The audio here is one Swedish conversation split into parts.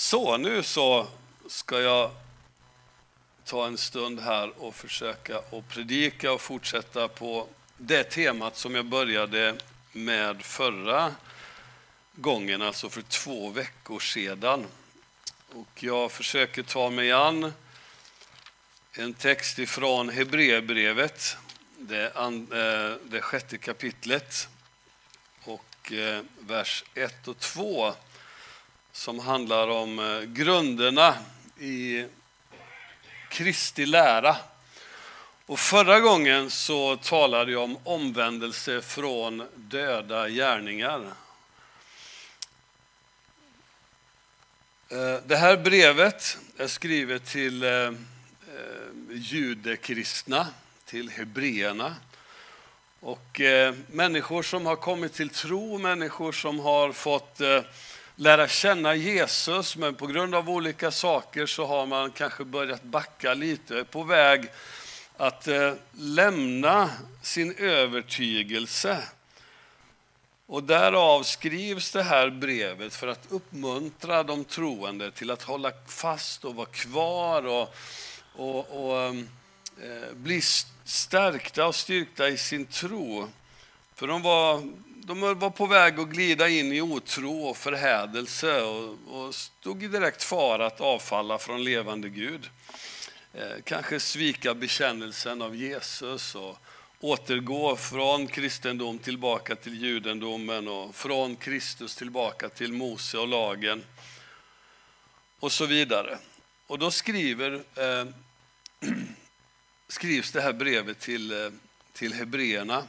Så, nu så ska jag ta en stund här och försöka att predika och fortsätta på det temat som jag började med förra gången, alltså för två veckor sedan. Och jag försöker ta mig an en text ifrån Hebreerbrevet, det, eh, det sjätte kapitlet och eh, vers 1 och 2 som handlar om eh, grunderna i Kristi lära. Och förra gången så talade jag om omvändelse från döda gärningar. Eh, det här brevet är skrivet till eh, judekristna, till hebreerna. Och människor som har kommit till tro, människor som har fått lära känna Jesus, men på grund av olika saker så har man kanske börjat backa lite, på väg att eh, lämna sin övertygelse. Och därav skrivs det här brevet för att uppmuntra de troende till att hålla fast och vara kvar och, och, och eh, bli stärkta och styrkta i sin tro. För de var de var på väg att glida in i otro och förhädelse och, och stod i direkt fara att avfalla från levande Gud. Eh, kanske svika bekännelsen av Jesus och återgå från kristendom tillbaka till judendomen och från Kristus tillbaka till Mose och lagen och så vidare. Och då skriver, eh, skrivs det här brevet till, eh, till hebreerna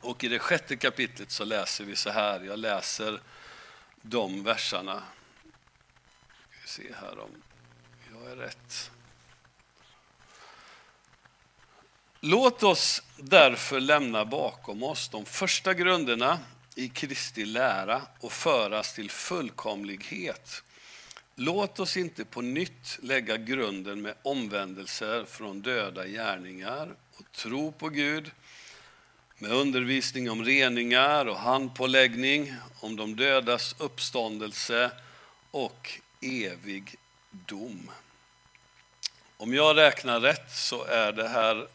och i det sjätte kapitlet så läser vi så här, jag läser de verserna. Vi se här om jag är rätt. Låt oss därför lämna bakom oss de första grunderna i Kristi lära och föras till fullkomlighet. Låt oss inte på nytt lägga grunden med omvändelser från döda gärningar och tro på Gud med undervisning om reningar och handpåläggning, om de dödas uppståndelse och evig dom. Om jag räknar rätt så är det här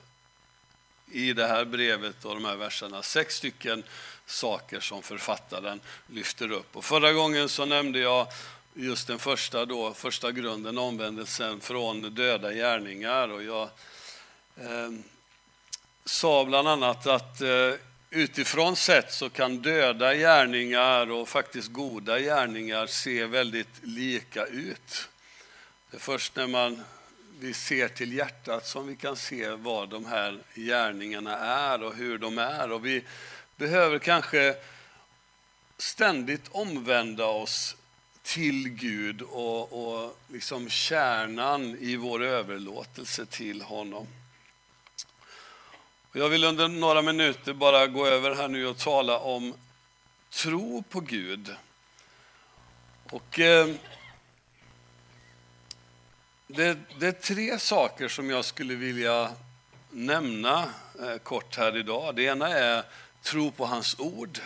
i det här brevet och de här verserna sex stycken saker som författaren lyfter upp. Och förra gången så nämnde jag just den första, då, första grunden, omvändelsen från döda gärningar. Och jag eh, sa bland annat att eh, utifrån sett så kan döda gärningar och faktiskt goda gärningar se väldigt lika ut. Det är först när man, vi ser till hjärtat som vi kan se vad de här gärningarna är och hur de är. Och vi behöver kanske ständigt omvända oss till Gud och, och liksom kärnan i vår överlåtelse till honom. Jag vill under några minuter bara gå över här nu och tala om tro på Gud. Och eh, det, det, är tre saker som jag skulle vilja nämna eh, kort här idag. Det ena är tro på hans ord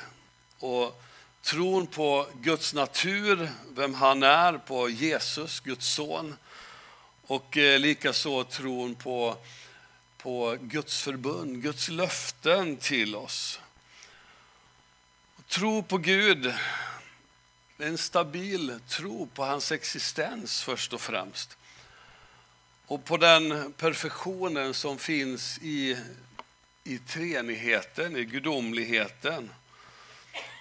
och tron på Guds natur, vem han är, på Jesus, Guds son. Och eh, likaså tron på på Guds förbund, Guds löften till oss. Tro på Gud, en stabil tro på hans existens först och främst. Och på den perfektionen som finns i, i treenigheten, i gudomligheten.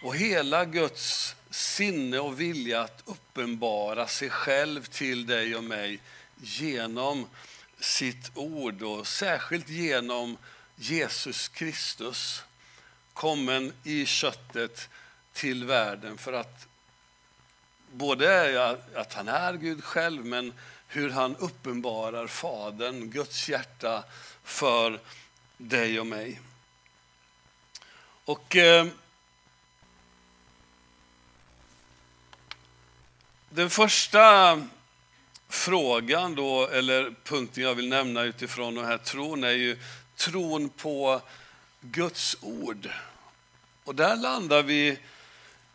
Och hela Guds sinne och vilja att uppenbara sig själv till dig och mig genom sitt ord och särskilt genom Jesus Kristus kommen i köttet till världen för att både att han är Gud själv men hur han uppenbarar Fadern, Guds hjärta för dig och mig. Och eh, Den första frågan då, eller punkten jag vill nämna utifrån den här tron är ju tron på Guds ord. Och där landar vi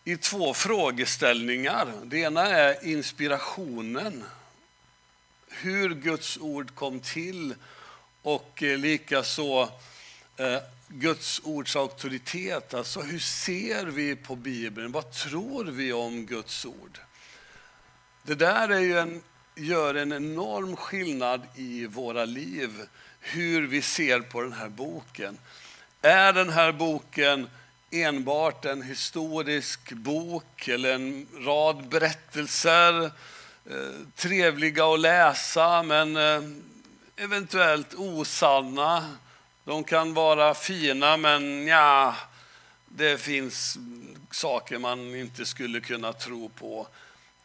i två frågeställningar. Det ena är inspirationen, hur Guds ord kom till och eh, likaså eh, Guds ords auktoritet. Alltså hur ser vi på Bibeln? Vad tror vi om Guds ord? Det där är ju en, gör en enorm skillnad i våra liv, hur vi ser på den här boken. Är den här boken enbart en historisk bok eller en rad berättelser, eh, trevliga att läsa men eh, eventuellt osanna. De kan vara fina men ja, det finns saker man inte skulle kunna tro på.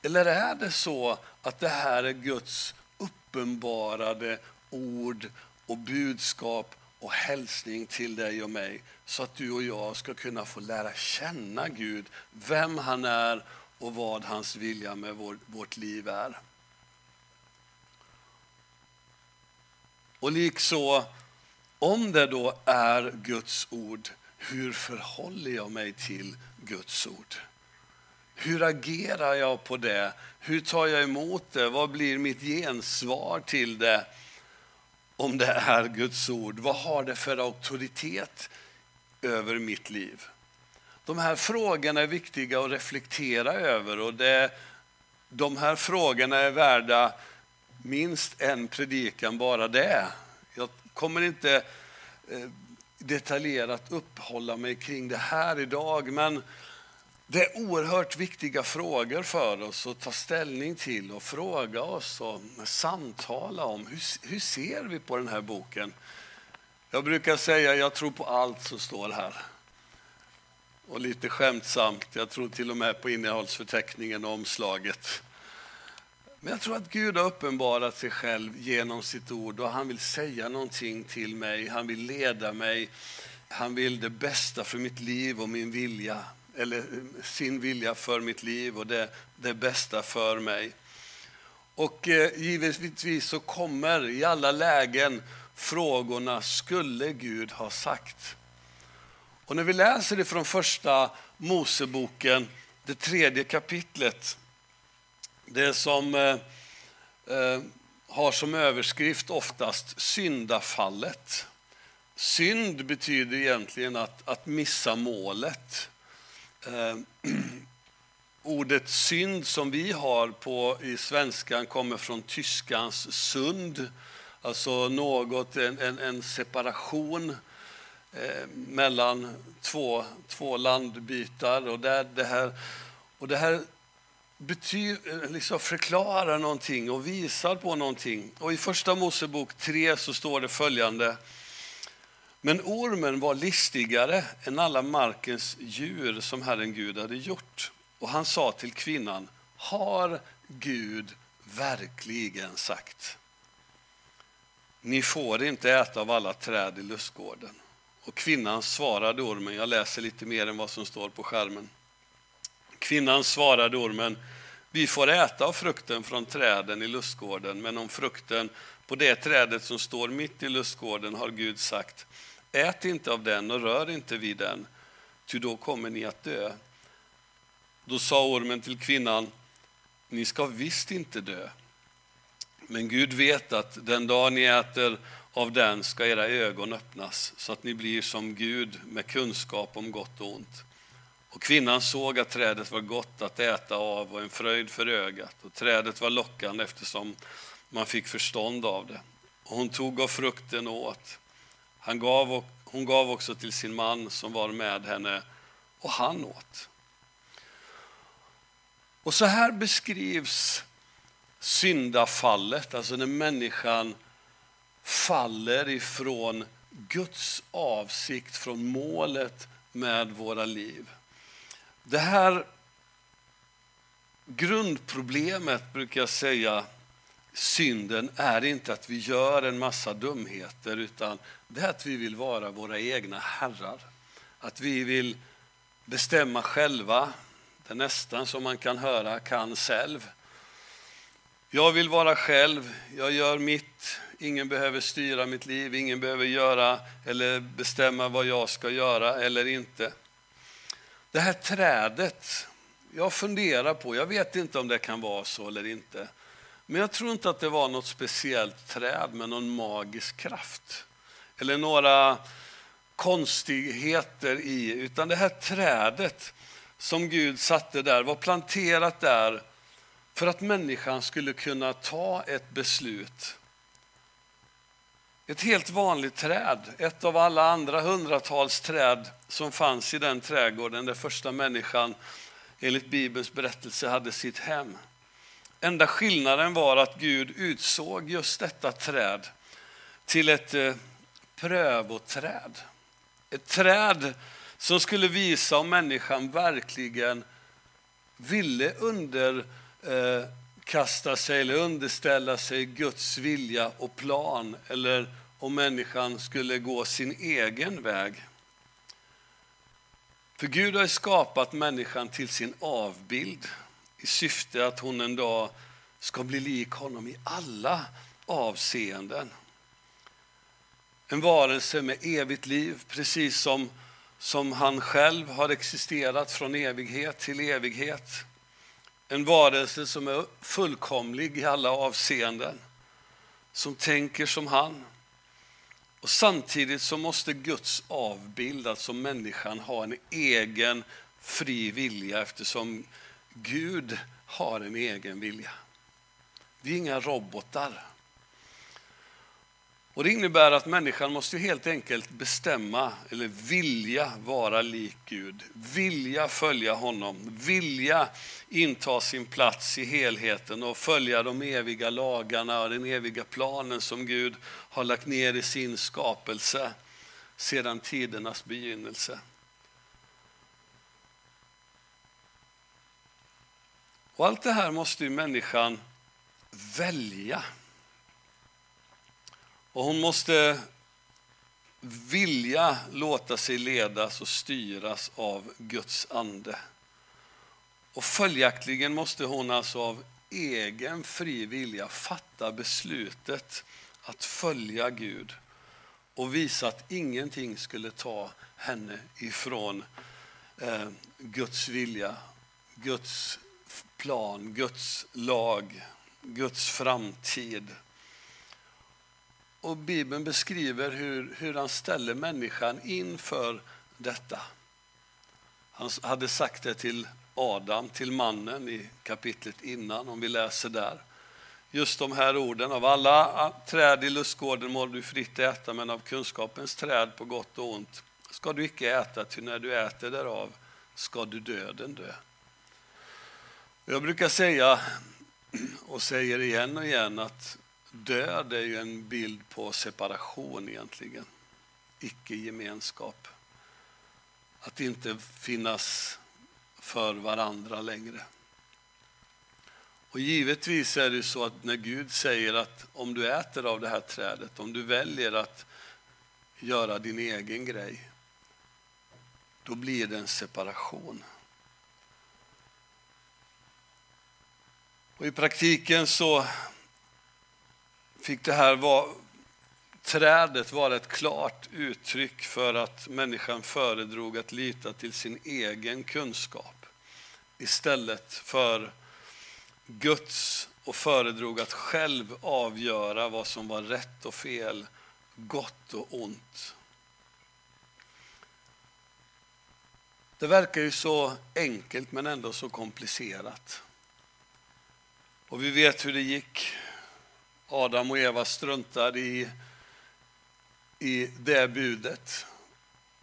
Eller är det så att det här är Guds uppenbarade ord och budskap och hälsning till dig och mig så att du och jag ska kunna få lära känna Gud, vem han är och vad hans vilja med vår, vårt liv är. Och likså, om det då är Guds ord, hur förhåller jag mig till Guds ord? Hur agerar jag på det? Hur tar jag emot det? Vad blir mitt gensvar till det? Om det är Guds ord, vad har det för auktoritet över mitt liv? De här frågorna är viktiga att reflektera över och det, de här frågorna är värda minst en predikan bara det. Jag kommer inte eh, detaljerat uppehålla mig kring det här idag, men det är oerhört viktiga frågor för oss att ta ställning till och fråga oss och samtala om. Hur, hur ser vi på den här boken? Jag brukar säga jag tror på allt som står här. Och lite skämtsamt, jag tror till och med på innehållsförteckningen och omslaget. Men jag tror att Gud har uppenbarat sig själv genom sitt ord och han vill säga någonting till mig. Han vill leda mig. Han vill det bästa för mitt liv och min vilja eller sin vilja för mitt liv och det, det bästa för mig. Och eh, givetvis så kommer i alla lägen frågorna, skulle Gud ha sagt? Och när vi läser det från första Moseboken, det tredje kapitlet, det som eh, eh, har som överskrift oftast syndafallet. Synd betyder egentligen att, att missa målet. Eh, ordet synd som vi har på, i svenskan kommer från tyskans sund, alltså något, en, en, en separation eh, mellan två, två landbitar. Och, där, det här, och det här betyder, eh, liksom förklarar någonting och visar på någonting. Och I Första Mosebok 3 så står det följande. Men ormen var listigare än alla markens djur som Herren Gud hade gjort. Och han sa till kvinnan, har Gud verkligen sagt? Ni får inte äta av alla träd i lustgården. Och kvinnan svarade ormen, jag läser lite mer än vad som står på skärmen. Kvinnan svarade ormen, vi får äta av frukten från träden i lustgården, men om frukten på det trädet som står mitt i lustgården har Gud sagt, Ät inte av den och rör inte vid den, ty då kommer ni att dö. Då sa ormen till kvinnan, ni ska visst inte dö. Men Gud vet att den dag ni äter av den ska era ögon öppnas så att ni blir som Gud med kunskap om gott och ont. Och kvinnan såg att trädet var gott att äta av och en fröjd för ögat och trädet var lockande eftersom man fick förstånd av det. Och hon tog av frukten och åt. Han gav, hon gav också till sin man som var med henne och han åt. Och så här beskrivs syndafallet, alltså när människan faller ifrån Guds avsikt, från målet med våra liv. Det här grundproblemet brukar jag säga synden är inte att vi gör en massa dumheter utan det är att vi vill vara våra egna herrar. Att vi vill bestämma själva. Det är nästan som man kan höra kan själv. Jag vill vara själv, jag gör mitt. Ingen behöver styra mitt liv, ingen behöver göra eller bestämma vad jag ska göra eller inte. det här trädet, jag funderar på, jag vet inte om det kan vara så eller inte, men jag tror inte att det var något speciellt träd med någon magisk kraft. Eller några konstigheter i, utan det här trädet som Gud satte där var planterat där för att människan skulle kunna ta ett beslut. Ett helt vanligt träd, ett av alla andra hundratals träd som fanns i den trädgården där första människan enligt Bibelns berättelse hade sitt hem. Enda skillnaden var att Gud utsåg just detta träd till ett eh, prövoträd. Ett träd som skulle visa om människan verkligen ville underkasta eh, sig eller underställa sig Guds vilja och plan eller om människan skulle gå sin egen väg. För Gud har skapat människan till sin avbild i syfte att hon en dag ska bli lik honom i alla avseenden. En varelse med evigt liv, precis som, som han själv har existerat från evighet till evighet. En varelse som är fullkomlig i alla avseenden, som tänker som han. Och Samtidigt så måste Guds avbild, alltså människan, ha en egen fri vilja eftersom Gud har en egen vilja. Vi är inga robotar. Och Det innebär att människan måste helt enkelt bestämma eller vilja vara lik Gud. Vilja följa honom, vilja inta sin plats i helheten och följa de eviga lagarna och den eviga planen som Gud har lagt ner i sin skapelse sedan tidernas begynnelse. Och allt det här måste ju människan välja. Och hon måste vilja låta sig ledas och styras av Guds ande. Och följaktligen måste hon alltså av egen fri vilja fatta beslutet att följa Gud och visa att ingenting skulle ta henne ifrån eh, Guds vilja, Guds plan, Guds lag, Guds framtid. Och Bibeln beskriver hur, hur han ställer människan inför detta. Han hade sagt det till Adam, till mannen i kapitlet innan, om vi läser där. Just de här orden, av alla träd i lustgården må du fritt äta, men av kunskapens träd på gott och ont ska du icke äta, ty när du äter därav ska du döden dö. Jag brukar säga, och säger igen och igen, att död är ju en bild på separation egentligen. Icke-gemenskap. Att inte finnas för varandra längre. Och givetvis är det så att när Gud säger att om du äter av det här trädet, om du väljer att göra din egen grej, då blir det en separation. Och I praktiken så fick det här vara, trädet vara ett klart uttryck för att människan föredrog att lita till sin egen kunskap istället för Guds och föredrog att själv avgöra vad som var rätt och fel, gott och ont. Det verkar ju så enkelt men ändå så komplicerat. Och vi vet hur det gick. Adam och Eva struntade i, i det budet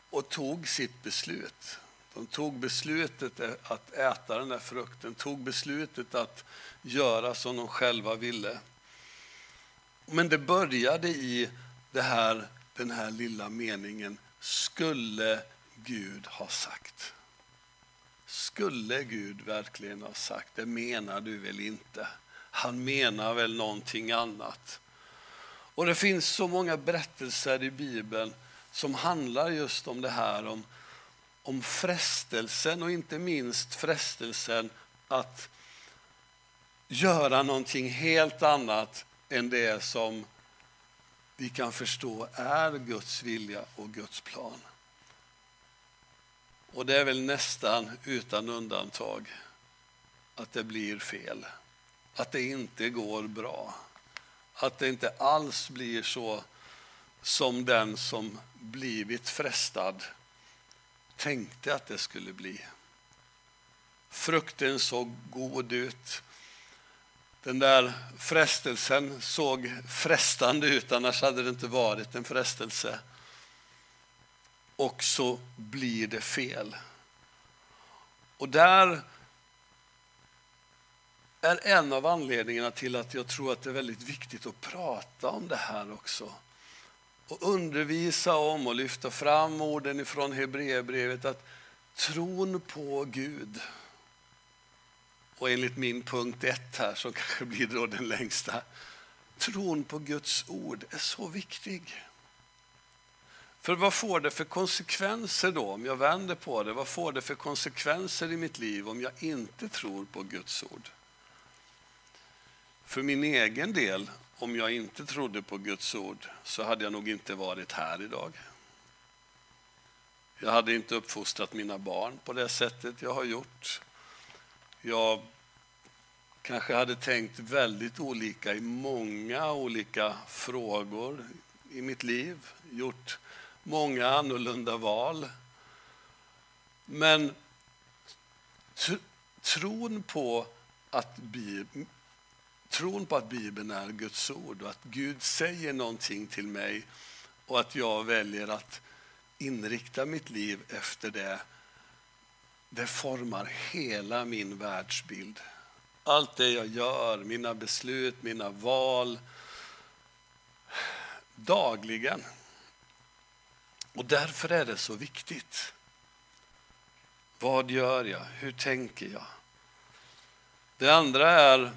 och tog sitt beslut. De tog beslutet att äta den där frukten, tog beslutet att göra som de själva ville. Men det började i det här, den här lilla meningen, skulle Gud ha sagt. Skulle Gud verkligen ha sagt, det menar du väl inte? Han menar väl någonting annat. Och det finns så många berättelser i Bibeln som handlar just om det här, om, om frestelsen och inte minst frestelsen att göra någonting helt annat än det som vi kan förstå är Guds vilja och Guds plan. Och det är väl nästan utan undantag att det blir fel. Att det inte går bra. Att det inte alls blir så som den som blivit frestad tänkte att det skulle bli. Frukten såg god ut. Den där frestelsen såg frestande ut, annars hade det inte varit en frestelse. Och så blir det fel. Och där är en av anledningarna till att jag tror att det är väldigt viktigt att prata om det här också. Och undervisa om och lyfta fram orden ifrån Hebreerbrevet att tron på Gud och enligt min punkt ett här, som kanske blir då den längsta, tron på Guds ord är så viktig. För vad får det för konsekvenser då, om jag vänder på det? Vad får det för konsekvenser i mitt liv om jag inte tror på Guds ord? För min egen del, om jag inte trodde på Guds ord, så hade jag nog inte varit här idag. Jag hade inte uppfostrat mina barn på det sättet jag har gjort. Jag kanske hade tänkt väldigt olika i många olika frågor i mitt liv, gjort många annorlunda val. Men tron på att tron på att Bibeln är Guds ord och att Gud säger någonting till mig och att jag väljer att inrikta mitt liv efter det, det formar hela min världsbild. Allt det jag gör, mina beslut, mina val, dagligen. Och därför är det så viktigt. Vad gör jag? Hur tänker jag? Det andra är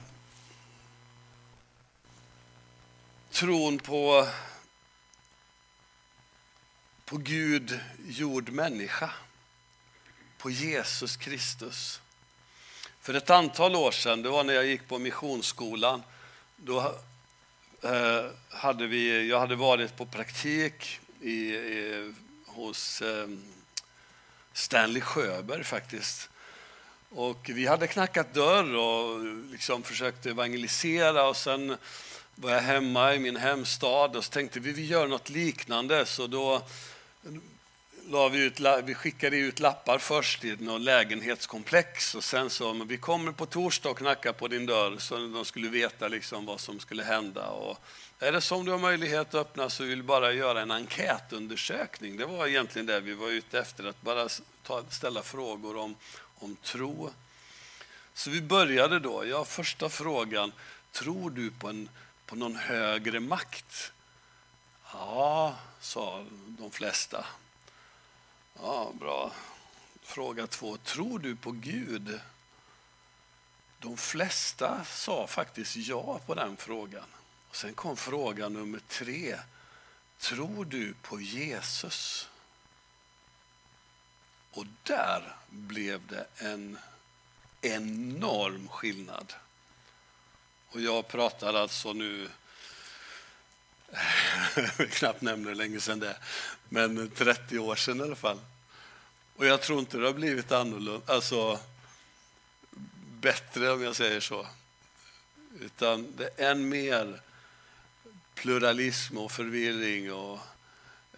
tron på, på Gud gjord människa, på Jesus Kristus. För ett antal år sedan, det var när jag gick på missionsskolan, då eh, hade vi, jag hade varit på praktik i, i, hos eh, Stanley Sjöberg faktiskt. Och vi hade knackat dörr och liksom försökt evangelisera och sen var jag hemma i min hemstad och så tänkte vi vi gör något liknande. Så då la vi, ut, vi skickade ut lappar först i något lägenhetskomplex och sen så, vi kommer på torsdag och knackar på din dörr så de skulle veta liksom vad som skulle hända. Och är det som du har möjlighet att öppna så vill vi bara göra en enkätundersökning. Det var egentligen det vi var ute efter, att bara ta, ställa frågor om, om tro. Så vi började då. Ja, första frågan, tror du på en på någon högre makt? Ja, sa de flesta. Ja, bra. Fråga två. Tror du på Gud? De flesta sa faktiskt ja på den frågan. Och sen kom fråga nummer tre. Tror du på Jesus? Och där blev det en enorm skillnad. Och jag pratar alltså nu, knappt nämner hur länge sedan det är, men 30 år sedan i alla fall. Och jag tror inte det har blivit annorlunda, alltså bättre om jag säger så. Utan det är än mer pluralism och förvirring och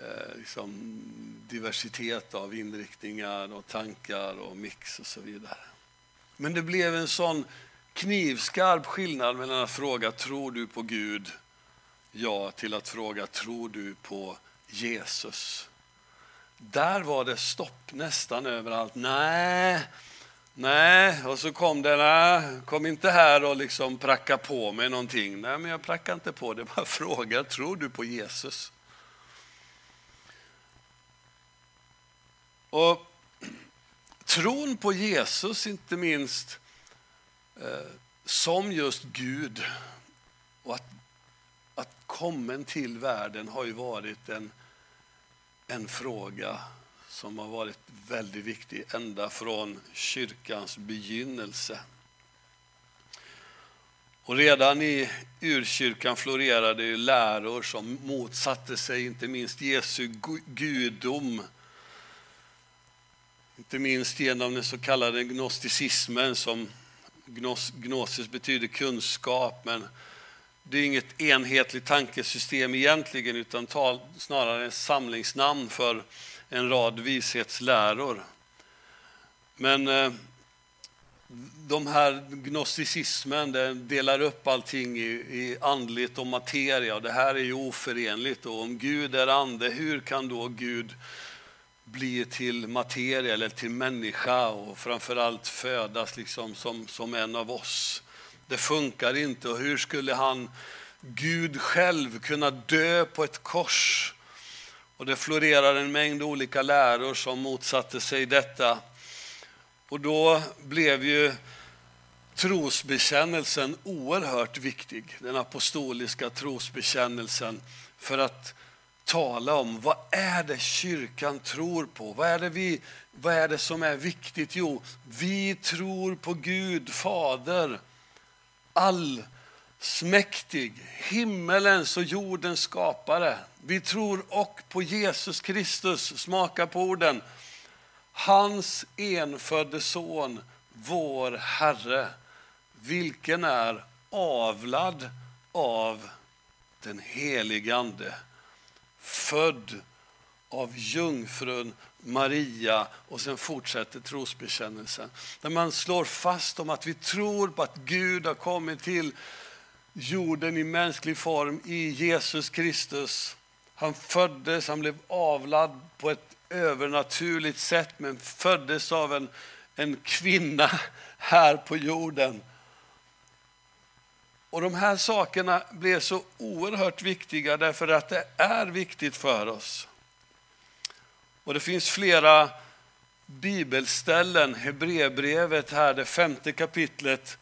eh, liksom diversitet av inriktningar och tankar och mix och så vidare. Men det blev en sån knivskarp skillnad mellan att fråga tror du på Gud? Ja, till att fråga tror du på Jesus? Där var det stopp nästan överallt. Nej, nej. Och så kom det, nej, kom inte här och liksom pracka på mig någonting. Nej, men jag prackar inte på det. Bara fråga, tror du på Jesus? Och tron på Jesus, inte minst, Eh, som just Gud. Och att, att kommen till världen har ju varit en, en fråga som har varit väldigt viktig ända från kyrkans begynnelse. Och redan i urkyrkan florerade ju läror som motsatte sig inte minst Jesu gudom Inte minst genom den så kallade gnosticismen som gnos, gnosis betyder kunskap men det är inget enhetligt tankesystem egentligen utan tal, snarare ett samlingsnamn för en rad vishetsläror. Men eh, de här gnosticismen den delar upp allting i, i andligt och materia och det här är ju oförenligt. Och om Gud är ande, hur kan då Gud bli till materia eller till människa och framförallt födas liksom som, som en av oss? Det funkar inte. Och hur skulle han, Gud själv, kunna dö på ett kors? Och det florerar en mängd olika läror som motsatte sig detta. Och då blev ju trosbekännelsen oerhört viktig, den apostoliska trosbekännelsen, för att tala om vad är det kyrkan tror på? Vad är det, vi, vad är det som är viktigt? Jo, vi tror på Gud, Fader, allsmäktig, himmelens och jordens skapare. Vi tror och på Jesus Kristus, smaka på orden, hans enfödde son, vår Herre, vilken är avlad av den helige Ande, född av jungfrun Maria och sen fortsätter trosbekännelsen. Där man slår fast om att vi tror på att Gud har kommit till jorden i mänsklig form i Jesus Kristus. Han föddes, han blev avlad på ett övernaturligt sätt men föddes av en, en kvinna här på jorden. Och de här sakerna blev så oerhört viktiga därför att det är viktigt för oss. Och det finns flera bibelställen, Hebreerbrevet här, det femte kapitlet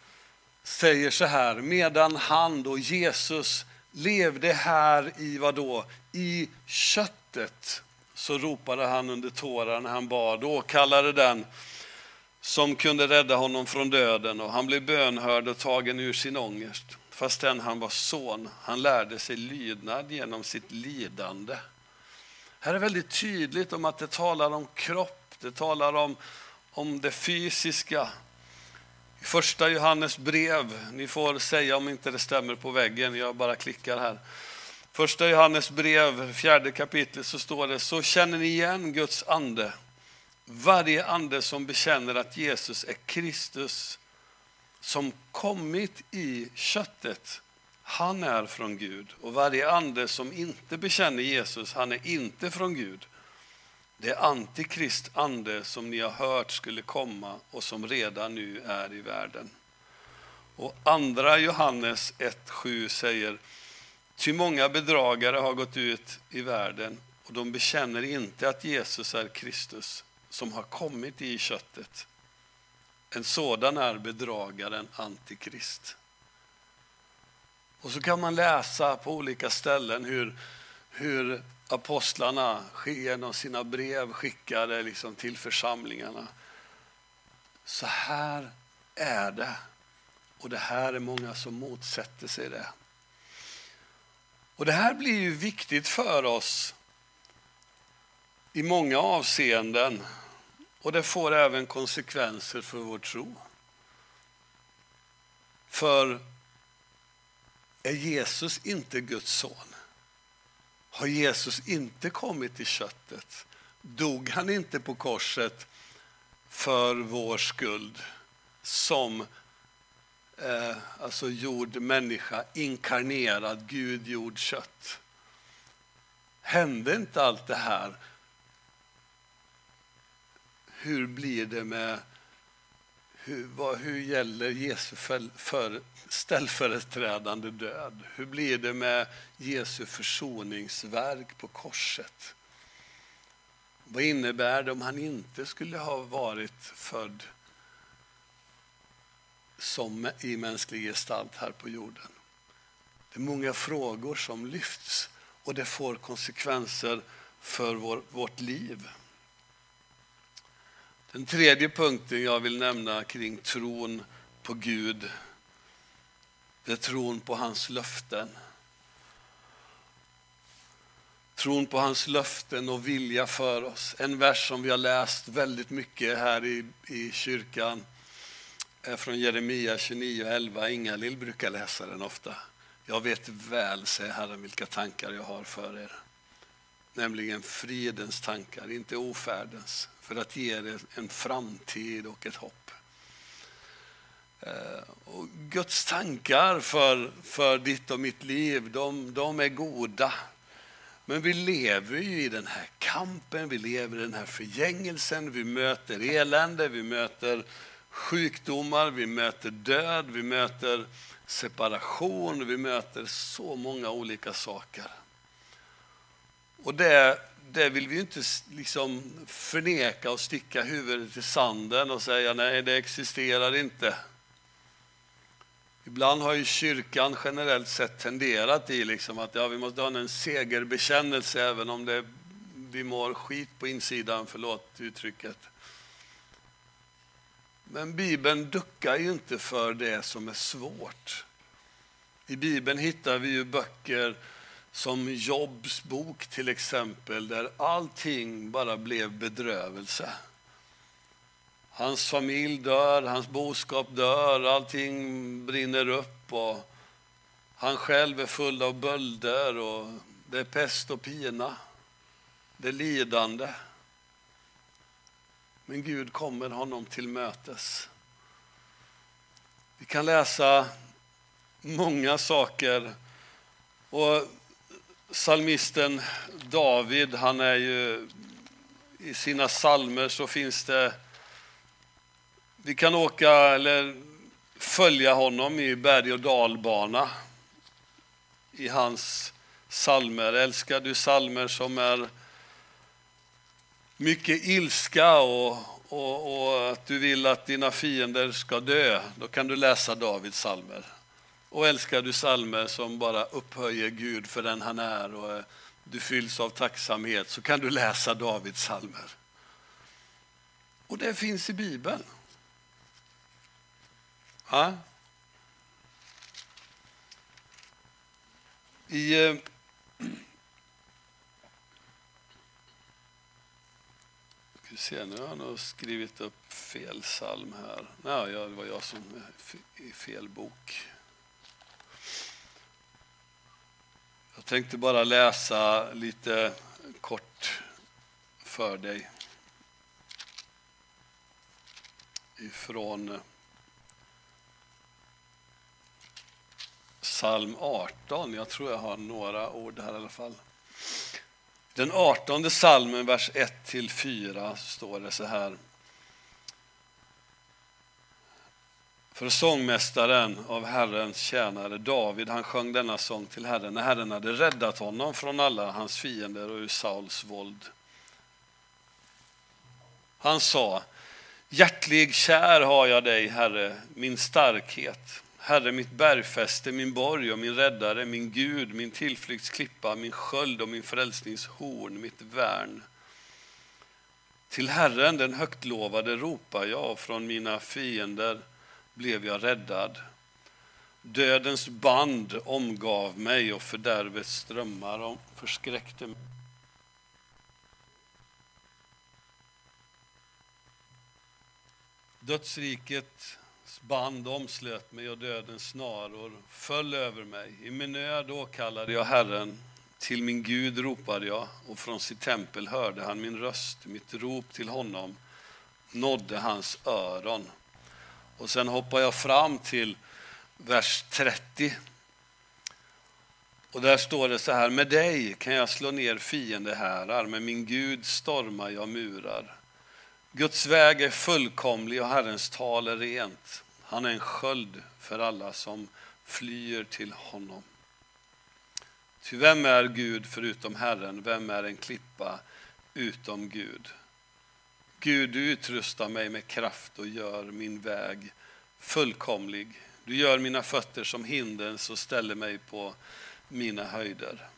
säger så här, medan han då, Jesus, levde här i vad då? I köttet, så ropade han under tårar när han bad och den som kunde rädda honom från döden och han blev bönhörd och tagen ur sin ångest. Fastän han var son, han lärde sig lydnad genom sitt lidande. Här är väldigt tydligt om att det talar om kropp, det talar om, om det fysiska. I första Johannes brev, ni får säga om inte det stämmer på väggen, jag bara klickar här. Första Johannes brev, fjärde kapitlet, så står det, så känner ni igen Guds ande. Varje ande som bekänner att Jesus är Kristus, som kommit i köttet, han är från Gud. Och varje ande som inte bekänner Jesus, han är inte från Gud. Det är antikrist ande som ni har hört skulle komma och som redan nu är i världen. Och andra Johannes 1.7 säger Ty många bedragare har gått ut i världen och de bekänner inte att Jesus är Kristus som har kommit i köttet. En sådan är bedragaren Antikrist. Och så kan man läsa på olika ställen hur, hur apostlarna genom sina brev skickade liksom till församlingarna. Så här är det. Och det här är många som motsätter sig det. Och Det här blir ju viktigt för oss i många avseenden. Och det får även konsekvenser för vår tro. För är Jesus inte Guds son? Har Jesus inte kommit i köttet? Dog han inte på korset för vår skuld som eh, alltså gjord människa, inkarnerad, Gud gjord kött? Hände inte allt det här? Hur blir det med hur, vad, hur gäller Jesu för, för, ställföreträdande död? Hur blir det med Jesu försoningsverk på korset? Vad innebär det om han inte skulle ha varit född som i mänsklig gestalt här på jorden? Det är många frågor som lyfts och det får konsekvenser för vår, vårt liv. Den tredje punkten jag vill nämna kring tron på Gud, det är tron på hans löften. tron på hans löften och vilja för oss. En vers som vi har läst väldigt mycket här i, i kyrkan är från Jeremia 29.11. Ingalill brukar läsa den ofta. Jag vet väl, säger Herren, vilka tankar jag har för er. Nämligen fridens tankar, inte ofärdens, för att ge er en framtid och ett hopp. Eh, och Guds tankar för, för ditt och mitt liv, de, de är goda. Men vi lever ju i den här kampen, vi lever i den här förgängelsen, vi möter elände, vi möter sjukdomar, vi möter död, vi möter separation, vi möter så många olika saker. Och det, det vill vi inte liksom förneka och sticka huvudet i sanden och säga nej, det existerar inte. Ibland har ju kyrkan generellt sett tenderat i liksom att ja, vi måste ha en segerbekännelse även om det, vi mår skit på insidan, förlåt uttrycket. Men Bibeln duckar ju inte för det som är svårt. I Bibeln hittar vi ju böcker som Jobs bok till exempel, där allting bara blev bedrövelse. Hans familj dör, hans boskap dör, allting brinner upp och han själv är full av bölder och det är pest och pina. Det är lidande. Men Gud kommer honom till mötes. Vi kan läsa många saker. Och Salmisten David, han är ju i sina salmer så finns det vi kan åka eller följa honom i berg och dalbana i hans salmer. Älskar du salmer som är mycket ilska och, och, och, att du vill att dina fiender ska dö, då kan du läsa Davids salmer. Och älskar du salmer som bara upphöjer Gud för den han är och eh, du fylls av tacksamhet, så kan du läsa Davids salmer. Och det finns i Bibeln. Ja. I... Eh, se, nu har jag nog skrivit upp fel psalm här. Nej, det var jag som eh, i fel bok. Jag tänkte bara läsa lite kort för dig ifrån psalm 18. Jag tror jag har några ord här i alla fall. Den 18 salmen, vers 1-4, står det så här. För sångmästaren av Herrens tjänare David, han sjöng denna sång till Herren när Herren hade räddat honom från alla hans fiender och ur Sauls våld. Han sa, hjärtlig kär har jag dig, Herre, min starkhet. Herre, mitt bergfäste, min borg och min räddare, min Gud, min tillflyktsklippa, min sköld och min frälsningshorn, mitt värn. Till Herren, den högtlovade, ropar jag, från mina fiender blev jag räddad. Dödens band omgav mig och fördärvets strömmar förskräckte mig. Dödsrikets band omslöt mig och dödens snaror föll över mig. I min nöd åkallade jag Herren, till min Gud ropade jag och från sitt tempel hörde han min röst. Mitt rop till honom nådde hans öron. Och sen hoppar jag fram till vers 30. Och där står det så här, med dig kan jag slå ner fiendehärar, med min Gud stormar jag murar. Guds väg är fullkomlig och Herrens tal är rent. Han är en sköld för alla som flyr till honom. Ty vem är Gud förutom Herren? Vem är en klippa utom Gud? Gud, du utrustar mig med kraft och gör min väg fullkomlig. Du gör mina fötter som hindens och ställer mig på mina höjder.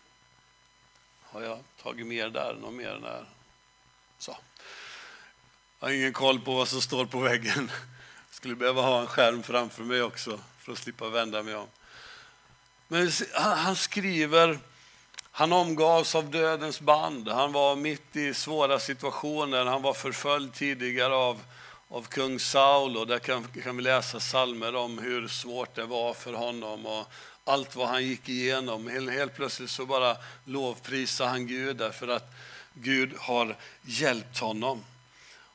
Har jag tagit mer där? Något mer där? Så. Jag har ingen koll på vad som står på väggen skulle behöva ha en skärm framför mig också för att slippa vända mig om. Men han skriver, han omgavs av dödens band. Han var mitt i svåra situationer. Han var förföljd tidigare av, av kung Saul och där kan, kan vi läsa salmer om hur svårt det var för honom och allt vad han gick igenom. Helt, helt plötsligt så bara lovprisar han Gud därför att Gud har hjälpt honom.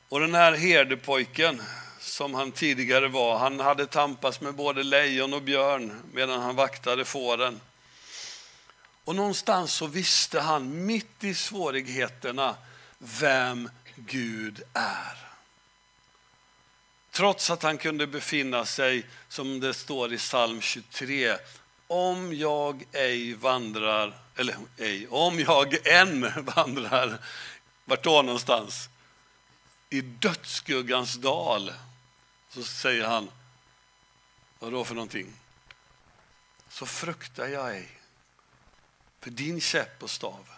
Och den här herdepojken som han tidigare var, han hade tampats med både lejon och björn medan han vaktade fåren. Och någonstans så visste han mitt i svårigheterna vem Gud är. Trots att han kunde befinna sig, som det står i psalm 23, om jag ej vandrar, eller ej, om jag än vandrar, vart då någonstans? I dödsskuggans dal, så säger han, vad då för någonting? Så fruktar jag ej, för din käpp och stav,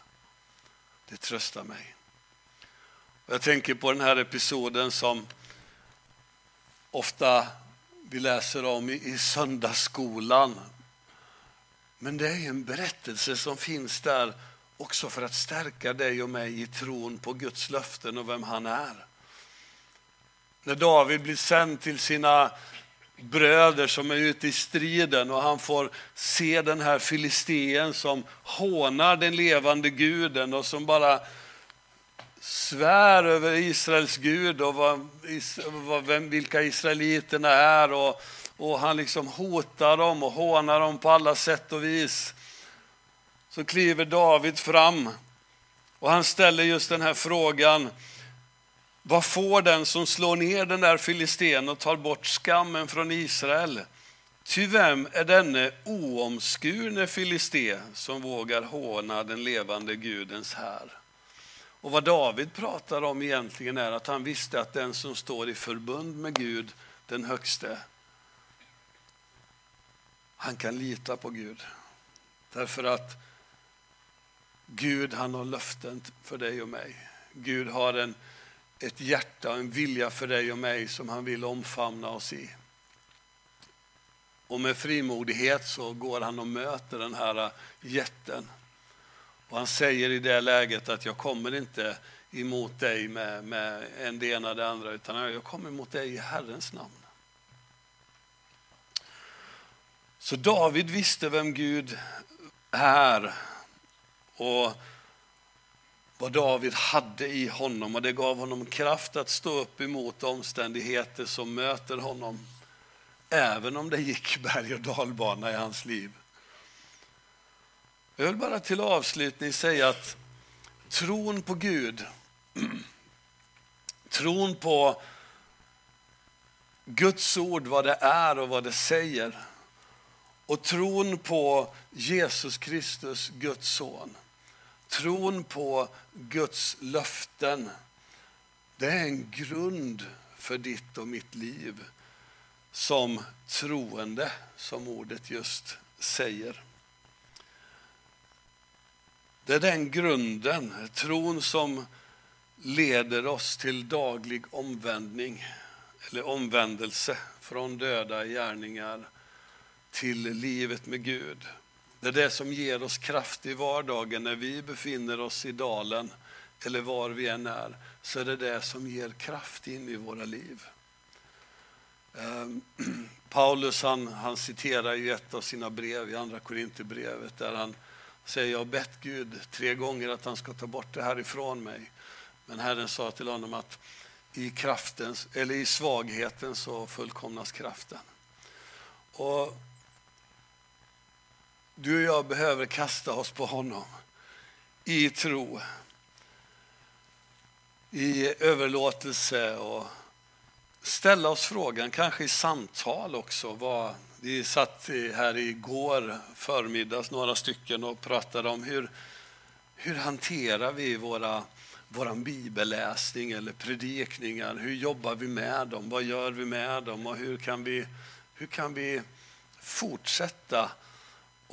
det tröstar mig. Jag tänker på den här episoden som ofta vi läser om i söndagsskolan men det är en berättelse som finns där också för att stärka dig och mig i tron på Guds löften och vem han är. När David blir sänd till sina bröder som är ute i striden och han får se den här filisteen som hånar den levande guden och som bara svär över Israels Gud och vad, vad, vem, vilka israeliterna är. Och och han liksom hotar dem och hånar dem på alla sätt och vis. Så kliver David fram och han ställer just den här frågan. Vad får den som slår ner den där filisten och tar bort skammen från Israel? Ty vem är denne oomskurne filisté som vågar håna den levande Gudens här? Och vad David pratar om egentligen är att han visste att den som står i förbund med Gud, den högste, han kan lita på Gud. Därför att Gud han har löften för dig och mig. Gud har en, ett hjärta och en vilja för dig och mig som han vill omfamna oss i. Och med frimodighet så går han och möter den här jätten. Och han säger i det läget att jag kommer inte emot dig med, med en det ena det andra utan jag kommer emot dig i Herrens namn. Så David visste vem Gud är och vad David hade i honom och det gav honom kraft att stå upp emot omständigheter som möter honom. Även om det gick berg och dalbana i hans liv. Jag vill bara till avslutning säga att tron på Gud, tron på Guds ord, vad det är och vad det säger, och tron på Jesus Kristus, Guds son, tron på Guds löften, det är en grund för ditt och mitt liv som troende, som ordet just säger. Det är den grunden, tron som leder oss till daglig omvändning eller omvändelse från döda gärningar till livet med Gud. Det är det som ger oss kraft i vardagen när vi befinner oss i dalen eller var vi än är. Så är det det som ger kraft in i våra liv. Ehm, Paulus han, han citerar i ett av sina brev, i Andra Korinthierbrevet, där han säger jag har bett Gud tre gånger att han ska ta bort det här ifrån mig. Men Herren sa till honom att i, kraftens, eller i svagheten så fullkomnas kraften. Och du och jag behöver kasta oss på honom i tro, i överlåtelse och ställa oss frågan, kanske i samtal också. Vad, vi satt här igår förmiddags, några stycken, och pratade om hur, hur hanterar vi våra vår bibelläsning eller predikningar. Hur jobbar vi med dem? Vad gör vi med dem? Och hur kan vi, hur kan vi fortsätta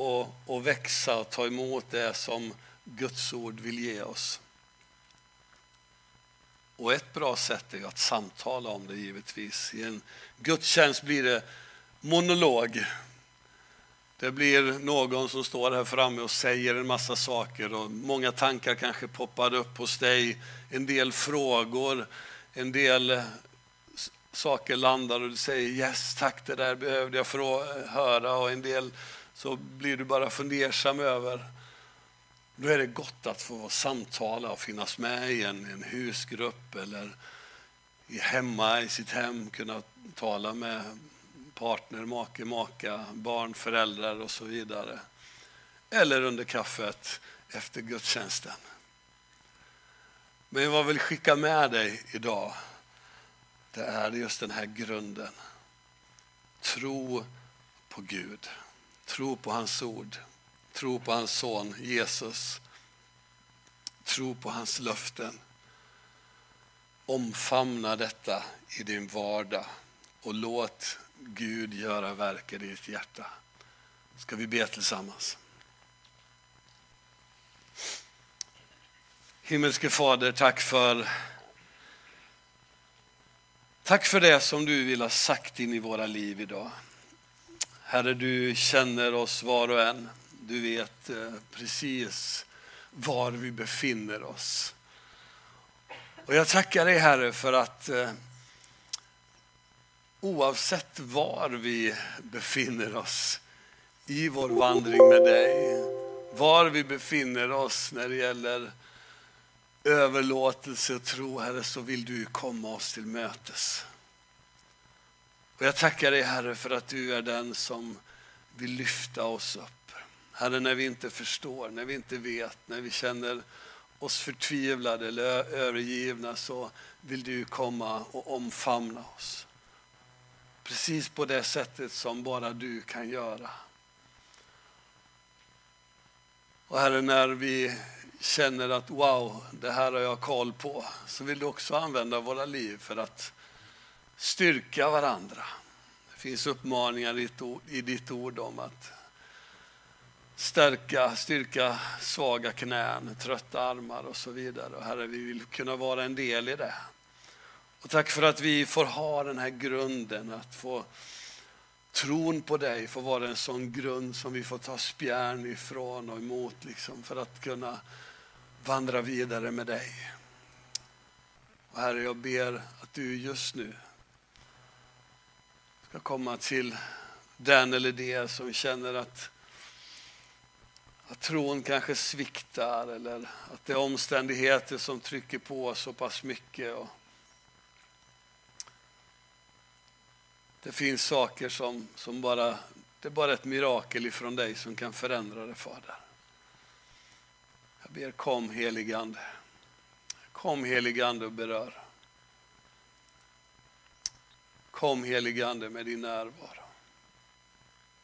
och, och växa och ta emot det som Guds ord vill ge oss. Och ett bra sätt är att samtala om det givetvis. I en gudstjänst blir det monolog. Det blir någon som står här framme och säger en massa saker och många tankar kanske poppar upp hos dig. En del frågor, en del saker landar och du säger yes tack det där behövde jag höra och en del så blir du bara fundersam över. Då är det gott att få samtala och finnas med i en, en husgrupp eller hemma i sitt hem kunna tala med partner, make, maka, barn, föräldrar och så vidare. Eller under kaffet efter gudstjänsten. Men vad jag vill skicka med dig idag, det är just den här grunden. Tro på Gud. Tro på hans ord. Tro på hans son Jesus. Tro på hans löften. Omfamna detta i din vardag och låt Gud göra verk i ditt hjärta. Ska vi be tillsammans? Himmelske Fader, tack för Tack för det som du vill ha sagt in i våra liv idag. Herre, du känner oss var och en. Du vet eh, precis var vi befinner oss. Och jag tackar dig Herre för att eh, oavsett var vi befinner oss i vår vandring med dig, var vi befinner oss när det gäller överlåtelse och tro, Herre, så vill du komma oss till mötes. Och jag tackar dig, Herre, för att du är den som vill lyfta oss upp. Herre, när vi inte förstår, när vi inte vet, när vi känner oss förtvivlade eller övergivna så vill du komma och omfamna oss. Precis på det sättet som bara du kan göra. Och Herre, när vi känner att wow, det här har jag koll på, så vill du också använda våra liv för att styrka varandra. Det finns uppmaningar i ditt ord, i ditt ord om att stärka, styrka svaga knän, trötta armar och så vidare. Och herre, vi vill kunna vara en del i det. Och tack för att vi får ha den här grunden, att få tron på dig får vara en sån grund som vi får ta spjärn ifrån och emot liksom, för att kunna vandra vidare med dig. Och Herre, jag ber att du just nu ska komma till den eller det som känner att, att tron kanske sviktar eller att det är omständigheter som trycker på så pass mycket. Och det finns saker som, som bara, det är bara ett mirakel ifrån dig som kan förändra det, Fader. Jag ber kom heligande. Kom heligande och berör. Kom heligande med din närvaro.